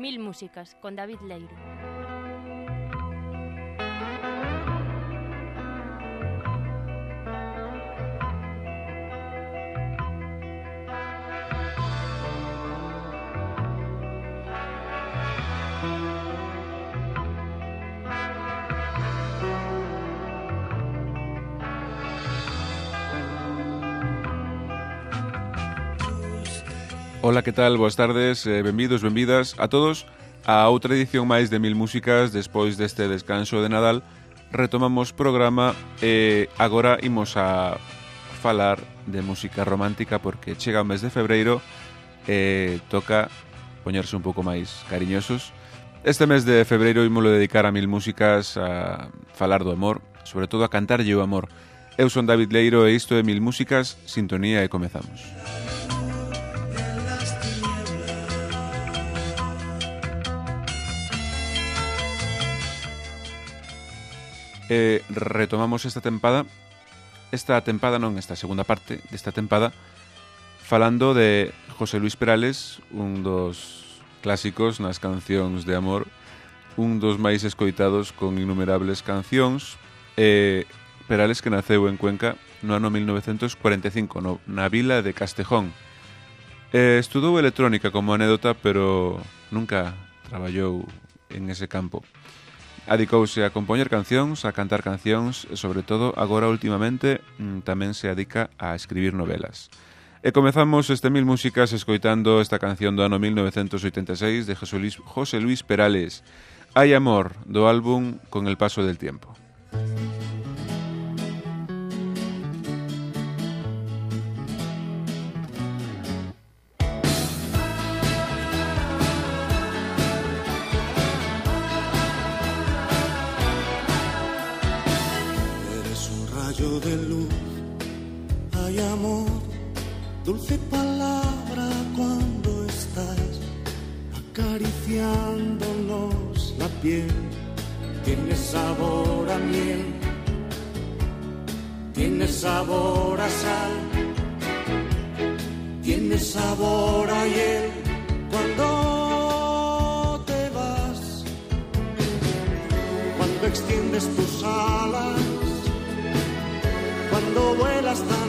Mil Músicas con David Leiro. Ola, que tal? Boas tardes, eh, benvidos, benvidas a todos a outra edición máis de Mil Músicas despois deste descanso de Nadal retomamos programa e eh, agora imos a falar de música romántica porque chega o mes de febreiro e eh, toca poñerse un pouco máis cariñosos Este mes de febreiro imolo dedicar a mil músicas a falar do amor, sobre todo a cantarlle o amor. Eu son David Leiro e isto é Mil Músicas, sintonía e comezamos. eh, retomamos esta tempada. Esta tempada non, esta segunda parte desta tempada falando de José Luis Perales un dos clásicos nas cancións de amor un dos máis escoitados con innumerables cancións. Eh, Perales que naceu en Cuenca no ano 1945 no, na vila de Castejón. Eh, estudou electrónica como anécdota pero nunca traballou en ese campo. Adicouse a compoñer cancións, a cantar cancións e, sobre todo, agora últimamente mm, tamén se adica a escribir novelas. E comezamos este Mil Músicas escoitando esta canción do ano 1986 de José Luis, José Luis Perales, Hay amor, do álbum Con el paso del tiempo. Música de luz, hay amor, dulce palabra cuando estás acariciándonos la piel, tiene sabor a miel, tiene sabor a sal, tiene sabor a hiel. Cuando te vas, cuando extiendes tus alas cuando vuelas tan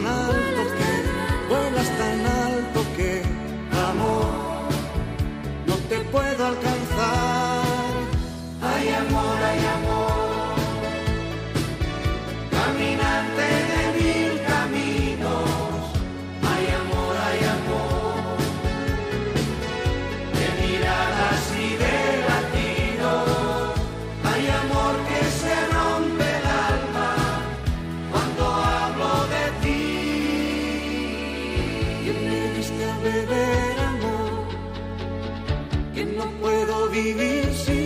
me diste a beber amor, que no puedo vivir sin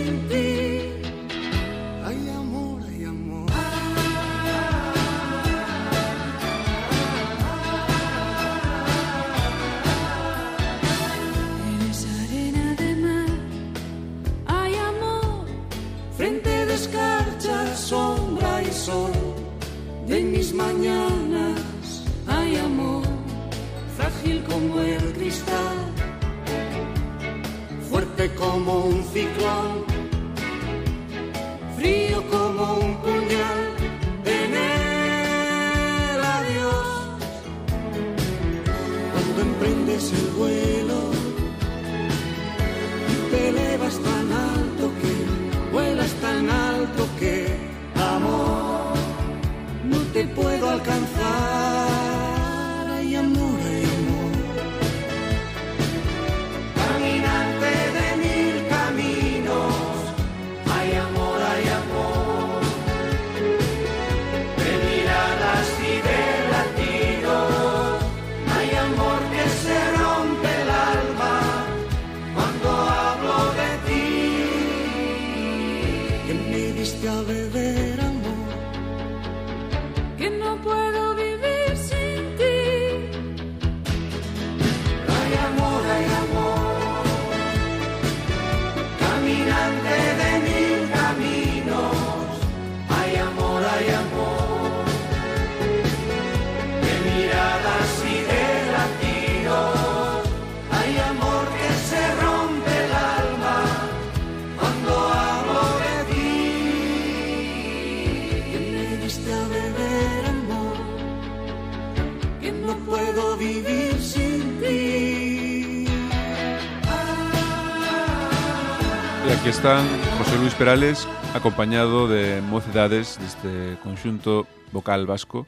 Aquí están José Luis Perales acompañado de mocedades deste conxunto vocal vasco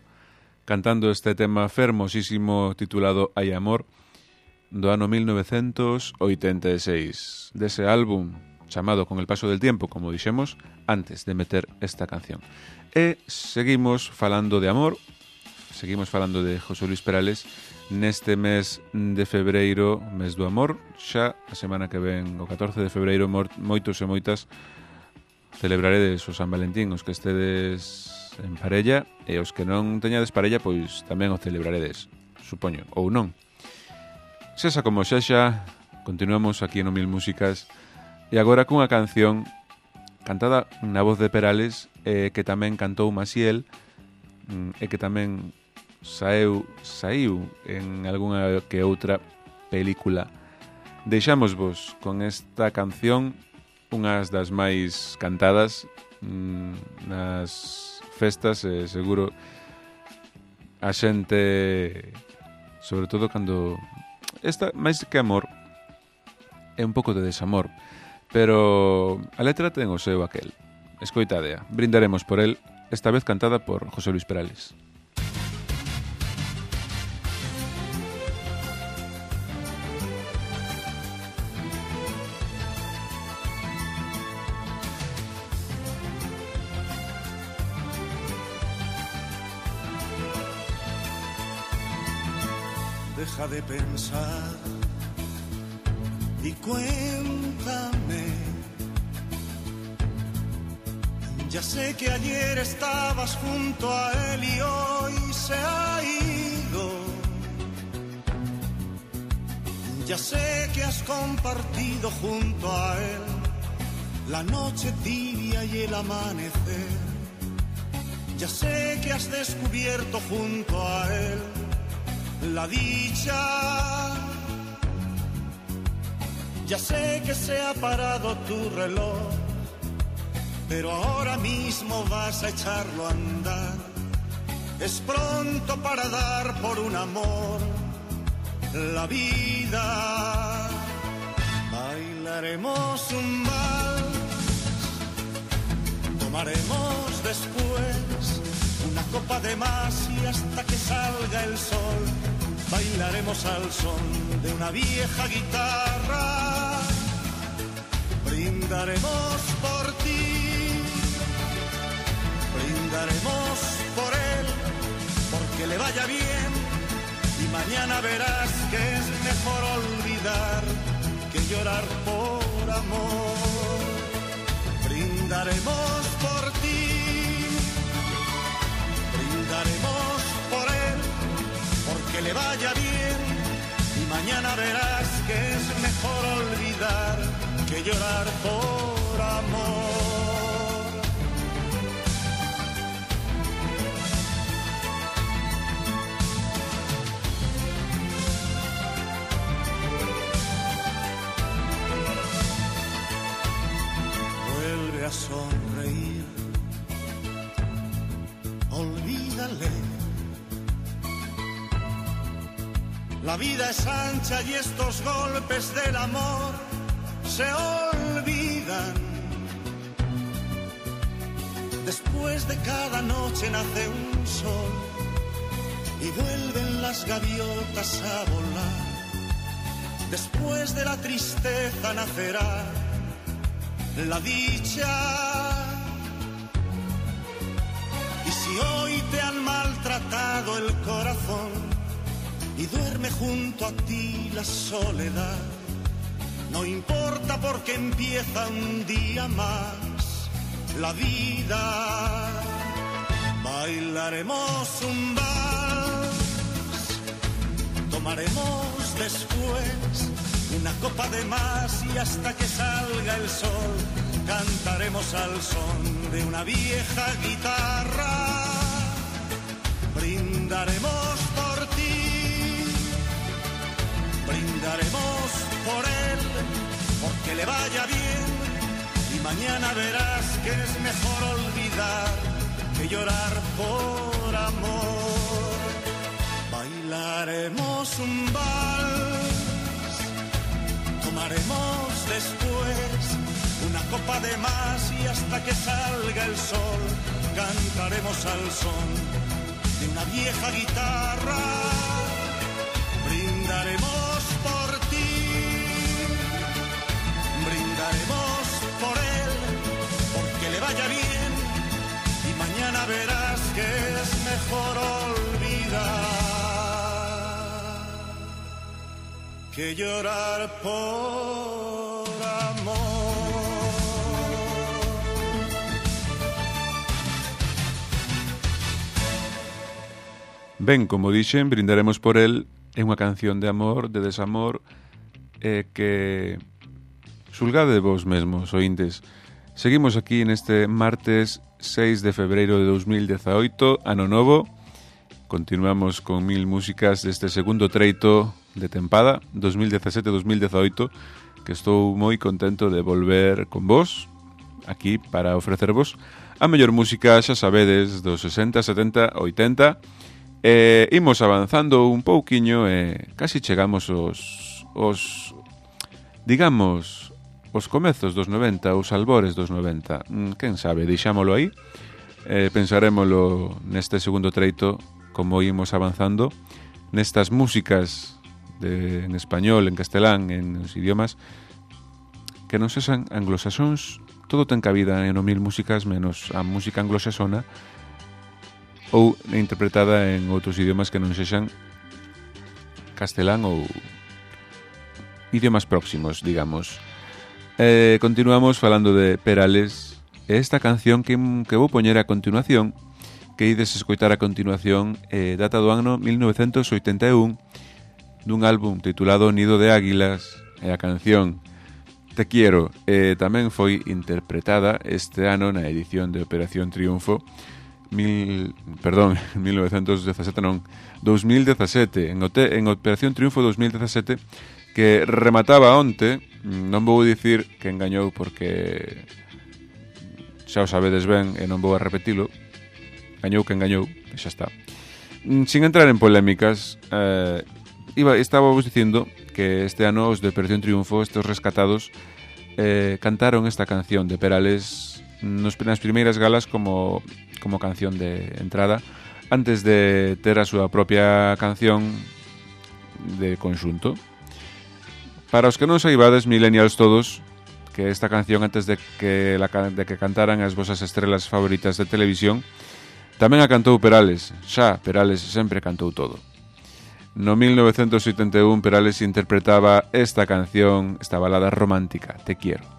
cantando este tema fermosísimo titulado Hai Amor do ano 1986 dese álbum chamado Con el paso del tiempo, como dixemos, antes de meter esta canción. E seguimos falando de amor, seguimos falando de José Luis Perales neste mes de febreiro, mes do amor, xa a semana que ven, o 14 de febreiro, moitos e moitas celebraredes o San Valentín, os que estedes en parella e os que non teñades parella, pois tamén o celebraredes, supoño, ou non. Sexa como xa xa, continuamos aquí no Mil Músicas e agora cunha canción cantada na voz de Perales eh, que tamén cantou Masiel eh, mm, e que tamén saeu, saiu en algunha que outra película. Deixamos vos con esta canción unhas das máis cantadas mmm, nas festas e seguro a xente sobre todo cando esta máis que amor é un pouco de desamor pero a letra ten o seu aquel escoitadea, brindaremos por el esta vez cantada por José Luis Perales pensar y cuéntame. Ya sé que ayer estabas junto a él y hoy se ha ido. Ya sé que has compartido junto a él la noche tibia y el amanecer. Ya sé que has descubierto junto a él la dicha. Ya sé que se ha parado tu reloj, pero ahora mismo vas a echarlo a andar. Es pronto para dar por un amor la vida. Bailaremos un vals, tomaremos después una copa de más y hasta que salga el sol bailaremos al son de una vieja guitarra. Brindaremos por ti, brindaremos por él, porque le vaya bien y mañana verás que es mejor olvidar que llorar por amor. Brindaremos por ti, que le vaya bien. Y mañana verás que es mejor olvidar que llorar por amor. Vuelve a sonreír, olvídale La vida es ancha y estos golpes del amor se olvidan. Después de cada noche nace un sol y vuelven las gaviotas a volar. Después de la tristeza nacerá la dicha. Y si hoy te han maltratado el corazón, y duerme junto a ti la soledad. No importa porque empieza un día más la vida. Bailaremos un vals, tomaremos después una copa de más y hasta que salga el sol cantaremos al son de una vieja guitarra. Brindaremos porque le vaya bien y mañana verás que es mejor olvidar que llorar por amor. Bailaremos un vals, tomaremos después una copa de más y hasta que salga el sol cantaremos al son de una vieja guitarra. Brindaremos verás que es mejor olvidar que llorar por amor. Ben, como dixen, brindaremos por el é unha canción de amor, de desamor eh, que xulgade vos mesmos, ointes. Seguimos aquí neste martes 6 de febreiro de 2018, ano novo. Continuamos con mil músicas deste segundo treito de tempada 2017-2018 que estou moi contento de volver con vos aquí para ofrecervos a mellor música, xa sabedes, dos 60, 70, 80 e imos avanzando un pouquiño e casi chegamos os, os digamos, os comezos dos 90, os albores dos 90. Mm, quen sabe, deixámolo aí. Eh, pensarémolo neste segundo treito como imos avanzando nestas músicas de, en español, en castelán, en os idiomas que non sexan anglosaxóns, todo ten cabida en o mil músicas menos a música anglosaxona ou interpretada en outros idiomas que non sexan castelán ou idiomas próximos, digamos. Eh, continuamos falando de Perales. E esta canción que, que vou poñer a continuación que ides escoitar a continuación eh, data do ano 1981 dun álbum titulado Nido de Águilas. E a canción Te Quiero eh, tamén foi interpretada este ano na edición de Operación Triunfo mil, perdón, 1917 non 2017 en, Ote, en Operación Triunfo 2017 que remataba onte Mm, non vou dicir que engañou porque xa o sabedes ben e non vou a repetilo. Engañou que engañou, e xa está. Mm, sin entrar en polémicas, eh, iba, estaba vos dicindo que este ano os de Operación Triunfo, estes rescatados, eh, cantaron esta canción de Perales nos, nas primeiras galas como, como canción de entrada, antes de ter a súa propia canción de conxunto, Para os que non saibades, millennials todos, que esta canción antes de que, la, de que cantaran as vosas estrelas favoritas de televisión, tamén a cantou Perales. Xa, Perales sempre cantou todo. No 1971 Perales interpretaba esta canción, esta balada romántica, Te quiero.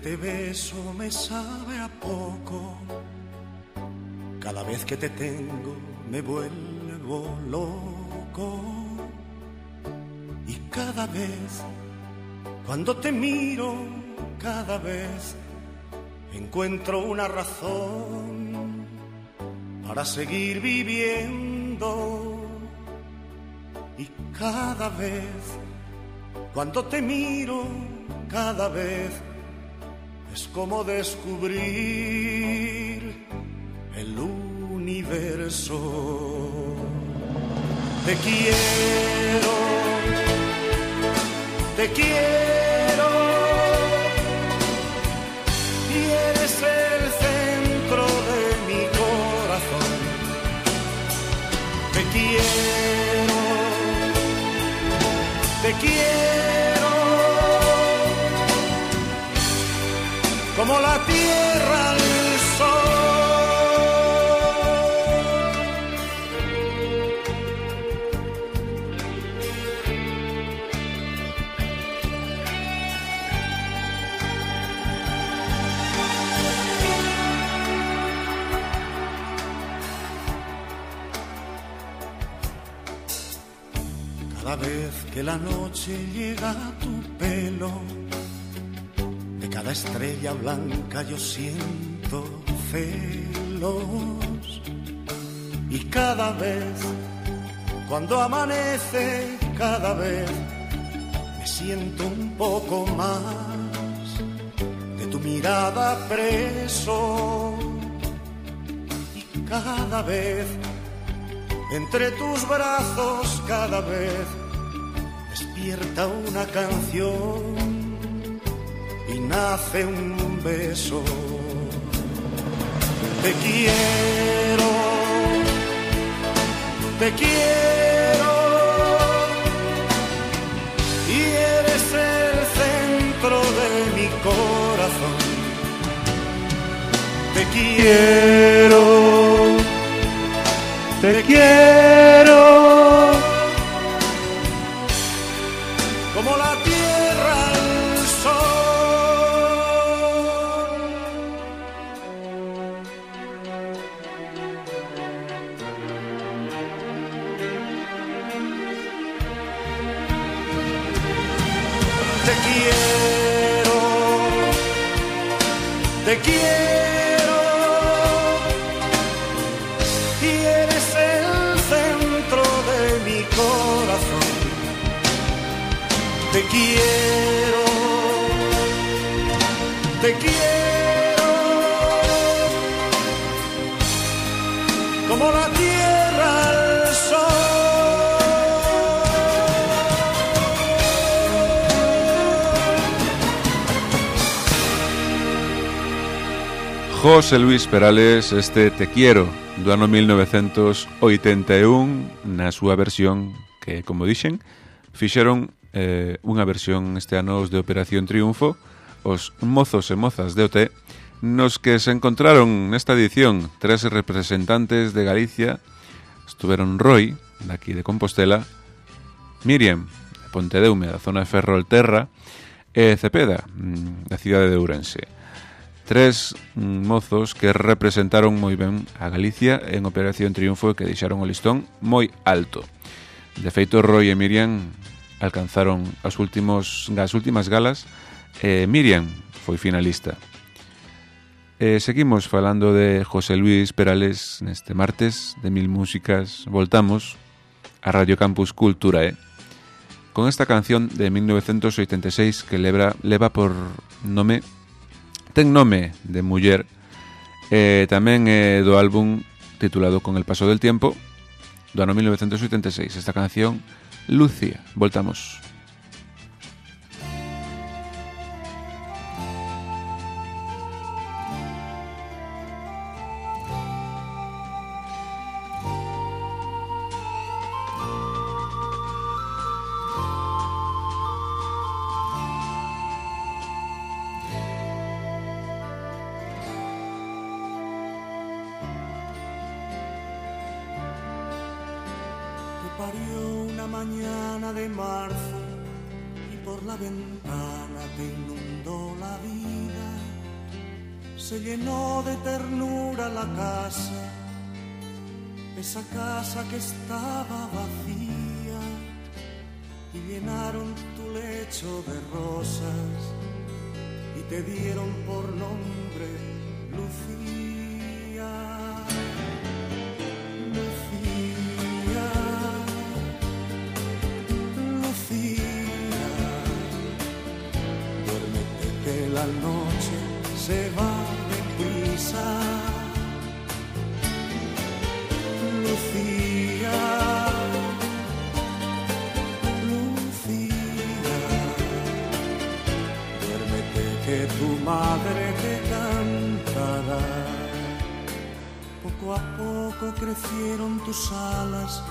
Te beso me sabe a poco. Cada vez que te tengo me vuelvo loco. Y cada vez, cuando te miro, cada vez encuentro una razón para seguir viviendo. Y cada vez, cuando te miro, cada vez es como descubrir el universo. Te quiero, te quiero, y eres el centro de mi corazón. Te quiero, te quiero como la tierra al sol. Cada vez que la noche llega cada estrella blanca yo siento celos. Y cada vez, cuando amanece, cada vez me siento un poco más de tu mirada preso. Y cada vez, entre tus brazos, cada vez despierta una canción nace un beso. Te quiero, te quiero, y eres el centro de mi corazón. Te quiero, te quiero. Te quiero, y eres el centro de mi corazón. Te quiero, te quiero, José Luis Perales, este Te Quiero, do ano 1981, na súa versión que, como dixen, fixeron eh, unha versión este ano os de Operación Triunfo, os mozos e mozas de OT, nos que se encontraron nesta edición tres representantes de Galicia, estuveron Roy, daqui de Compostela, Miriam, de Pontedeume, da zona de Ferrolterra, e Cepeda, mm, da cidade de Ourense tres mozos que representaron moi ben a Galicia en Operación Triunfo e que deixaron o listón moi alto. De feito, Roy e Miriam alcanzaron as últimos as últimas galas e Miriam foi finalista. E seguimos falando de José Luis Perales neste martes de Mil Músicas. Voltamos a Radio Campus Cultura, eh? con esta canción de 1986 que leva, leva por nome Ten nome de muller eh, tamén é eh, do álbum titulado Con el paso del tiempo do ano 1986. Esta canción Lucia. Voltamos. Mañana de marzo y por la ventana te inundó la vida. Se llenó de ternura la casa, esa casa que estaba vacía y llenaron tu lecho de rosas y te dieron por nombre Lucía. Crecieron tus alas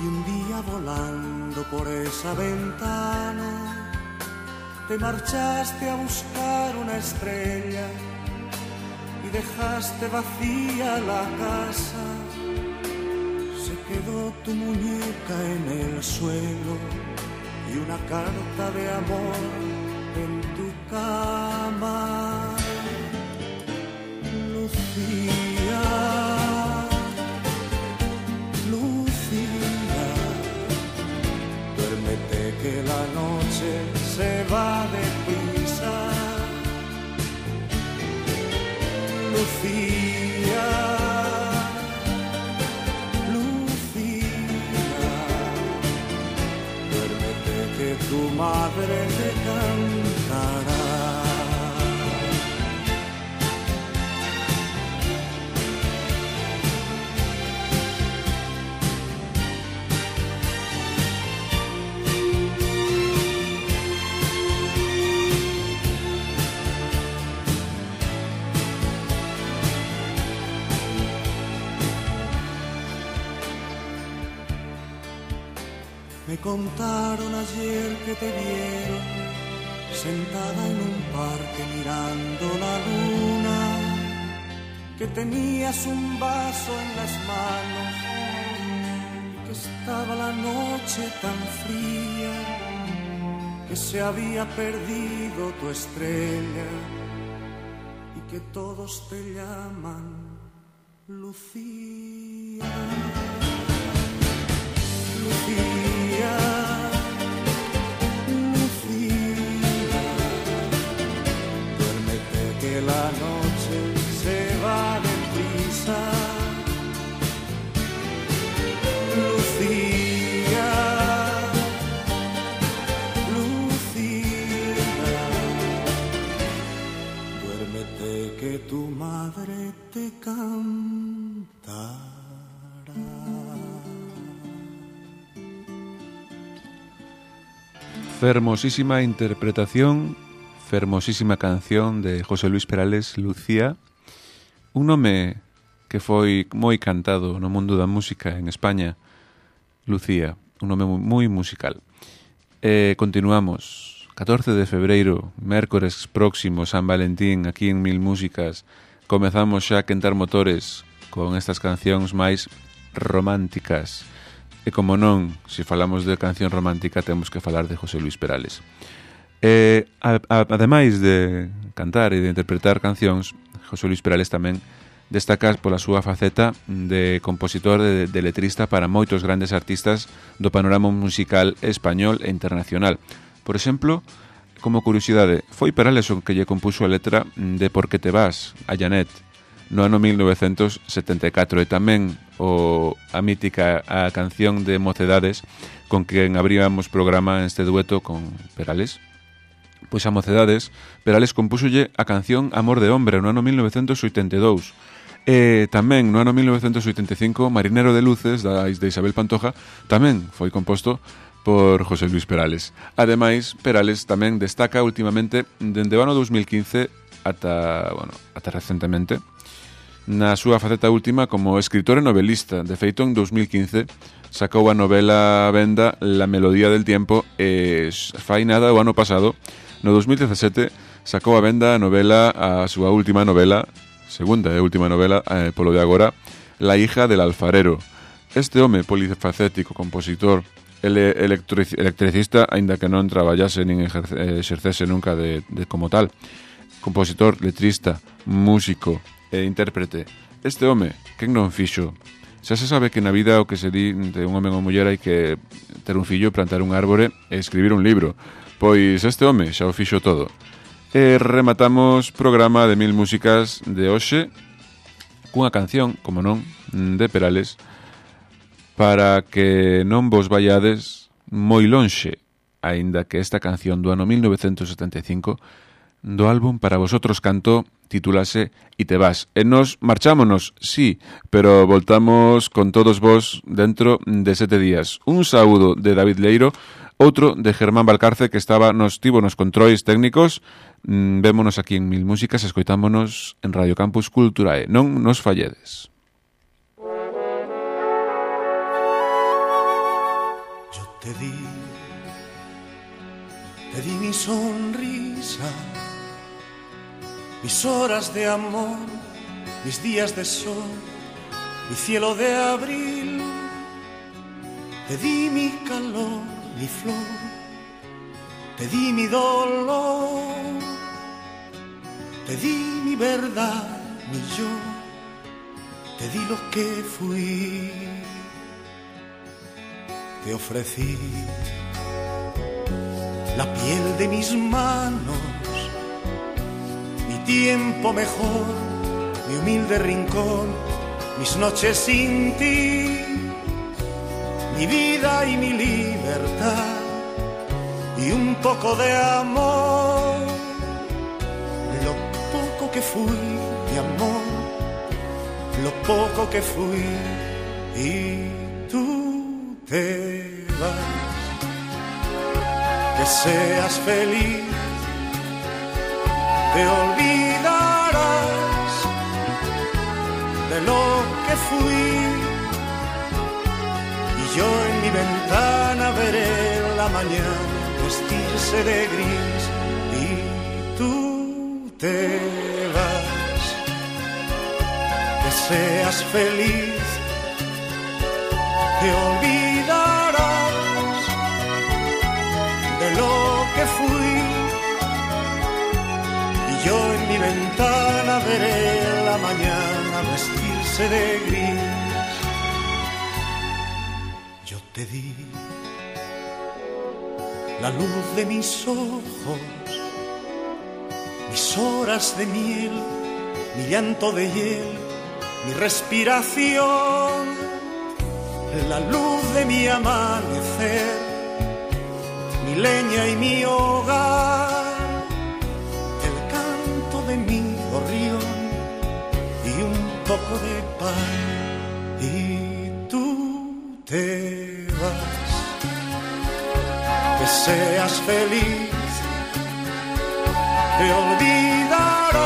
y un día volando por esa ventana te marchaste a buscar una estrella y dejaste vacía la casa. Se quedó tu muñeca en el suelo y una carta de amor en tu cama. Lucía, que la noche se va deprisa. Lucía, contaron ayer que te vieron sentada en un parque mirando la luna, que tenías un vaso en las manos, que estaba la noche tan fría, que se había perdido tu estrella y que todos te llaman. Lucía, noche se va deprisa. Lucía, Lucía, duérmete que tu madre te cantará. Fermosísima interpretación, fermosísima canción de José Luis Perales, Lucía, un nome que foi moi cantado no mundo da música en España, Lucía, un nome moi musical. E continuamos, 14 de febreiro, mércores próximo, San Valentín, aquí en Mil Músicas, comezamos xa a quentar motores con estas cancións máis románticas. E como non, se falamos de canción romántica temos que falar de José Luis Perales. E, a, a, ademais de cantar e de interpretar cancións, José Luis Perales tamén destaca pola súa faceta de compositor e de, de letrista para moitos grandes artistas do panorama musical español e internacional. Por exemplo, como curiosidade, foi Perales o que lle compuso a letra de Por que te vas, a Janet, no ano 1974 e tamén o, a mítica a canción de Mocedades con quen abríamos programa este dueto con Perales pois a mocedades, Perales compúxolle a canción Amor de Hombre no ano 1982. E tamén no ano 1985, Marinero de Luces, da de Isabel Pantoja, tamén foi composto por José Luis Perales. Ademais, Perales tamén destaca últimamente dende o ano 2015 ata, bueno, ata recentemente, na súa faceta última como escritor e novelista. De feito, en 2015 sacou a novela a venda La melodía del tiempo e fai nada o ano pasado No 2017 sacou a venda a novela a súa última novela, segunda e última novela eh, polo de agora, La hija del alfarero. Este home polifacético, compositor, ele electric, electricista, aínda que non traballase nin exerce, eh, exercese nunca de, de como tal, compositor, letrista, músico e intérprete. Este home, quen non fixo? Xa se sabe que na vida o que se di de un home ou muller hai que ter un fillo, plantar un árbore e escribir un libro. Pois este home xa o fixo todo. E rematamos programa de Mil Músicas de hoxe cunha canción, como non, de Perales para que non vos vaiades moi lonxe, aínda que esta canción do ano 1975 do álbum para vosotros canto titulase E te vas. E nos marchámonos, sí, pero voltamos con todos vos dentro de sete días. Un saúdo de David Leiro outro de Germán Valcarce que estaba nos tivo nos controis técnicos. Mm, vémonos aquí en Mil Músicas, escoitámonos en Radio Campus Culturae. Non nos falledes. Yo te di, te di mi sonrisa, mis horas de amor, mis días de sol, mi cielo de abril. Te di mi calor, mi flor, te di mi dolor, te di mi verdad, mi yo, te di lo que fui. Te ofrecí la piel de mis manos, mi tiempo mejor, mi humilde rincón, mis noches sin ti, mi vida y mi libertad y un poco de amor, lo poco que fui, mi amor, lo poco que fui y tú te vas que seas feliz, te olvidarás de lo que fui. Yo en mi ventana veré la mañana vestirse de gris y tú te vas. Que seas feliz, te olvidarás de lo que fui. Y yo en mi ventana veré la mañana vestirse de gris. La luz de mis ojos, mis horas de miel, mi llanto de hiel, mi respiración, la luz de mi amanecer, mi leña y mi hogar, el canto de mi gorrión y un poco de pan. Y tú te vas seas feliz, te olvidarás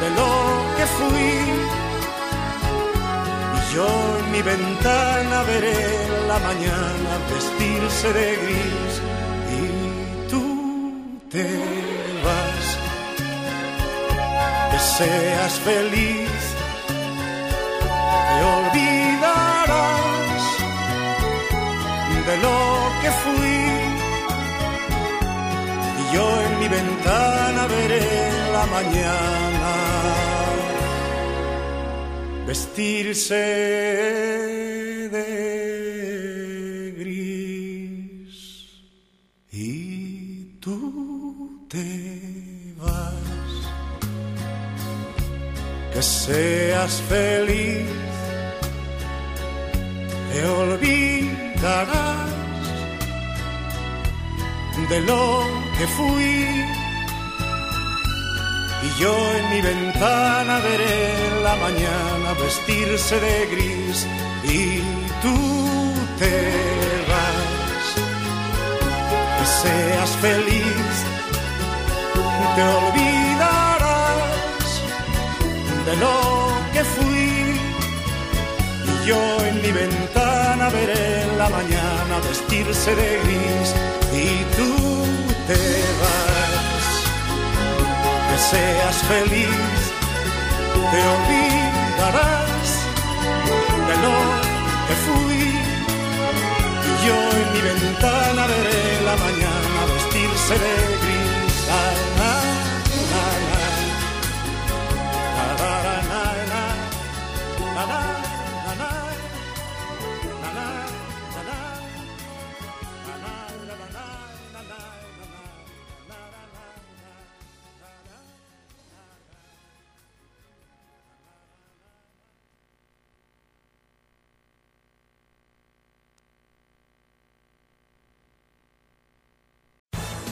de lo que fui. Y yo en mi ventana veré la mañana vestirse de gris y tú te vas. Que seas feliz, te olvidarás de lo que fui. Y yo en mi ventana veré la mañana vestirse de gris. Y tú te vas. Que seas feliz, te olvidarás de lo que fui. Y yo en mi ventana veré la mañana vestirse de gris y tú te vas. Que seas feliz, te olvidarás de lo que fui. Yo en mi ventana veré la mañana vestirse de gris y tú te vas. Que seas feliz, te olvidarás de lo que fui. Y yo en mi ventana veré la mañana vestirse de gris.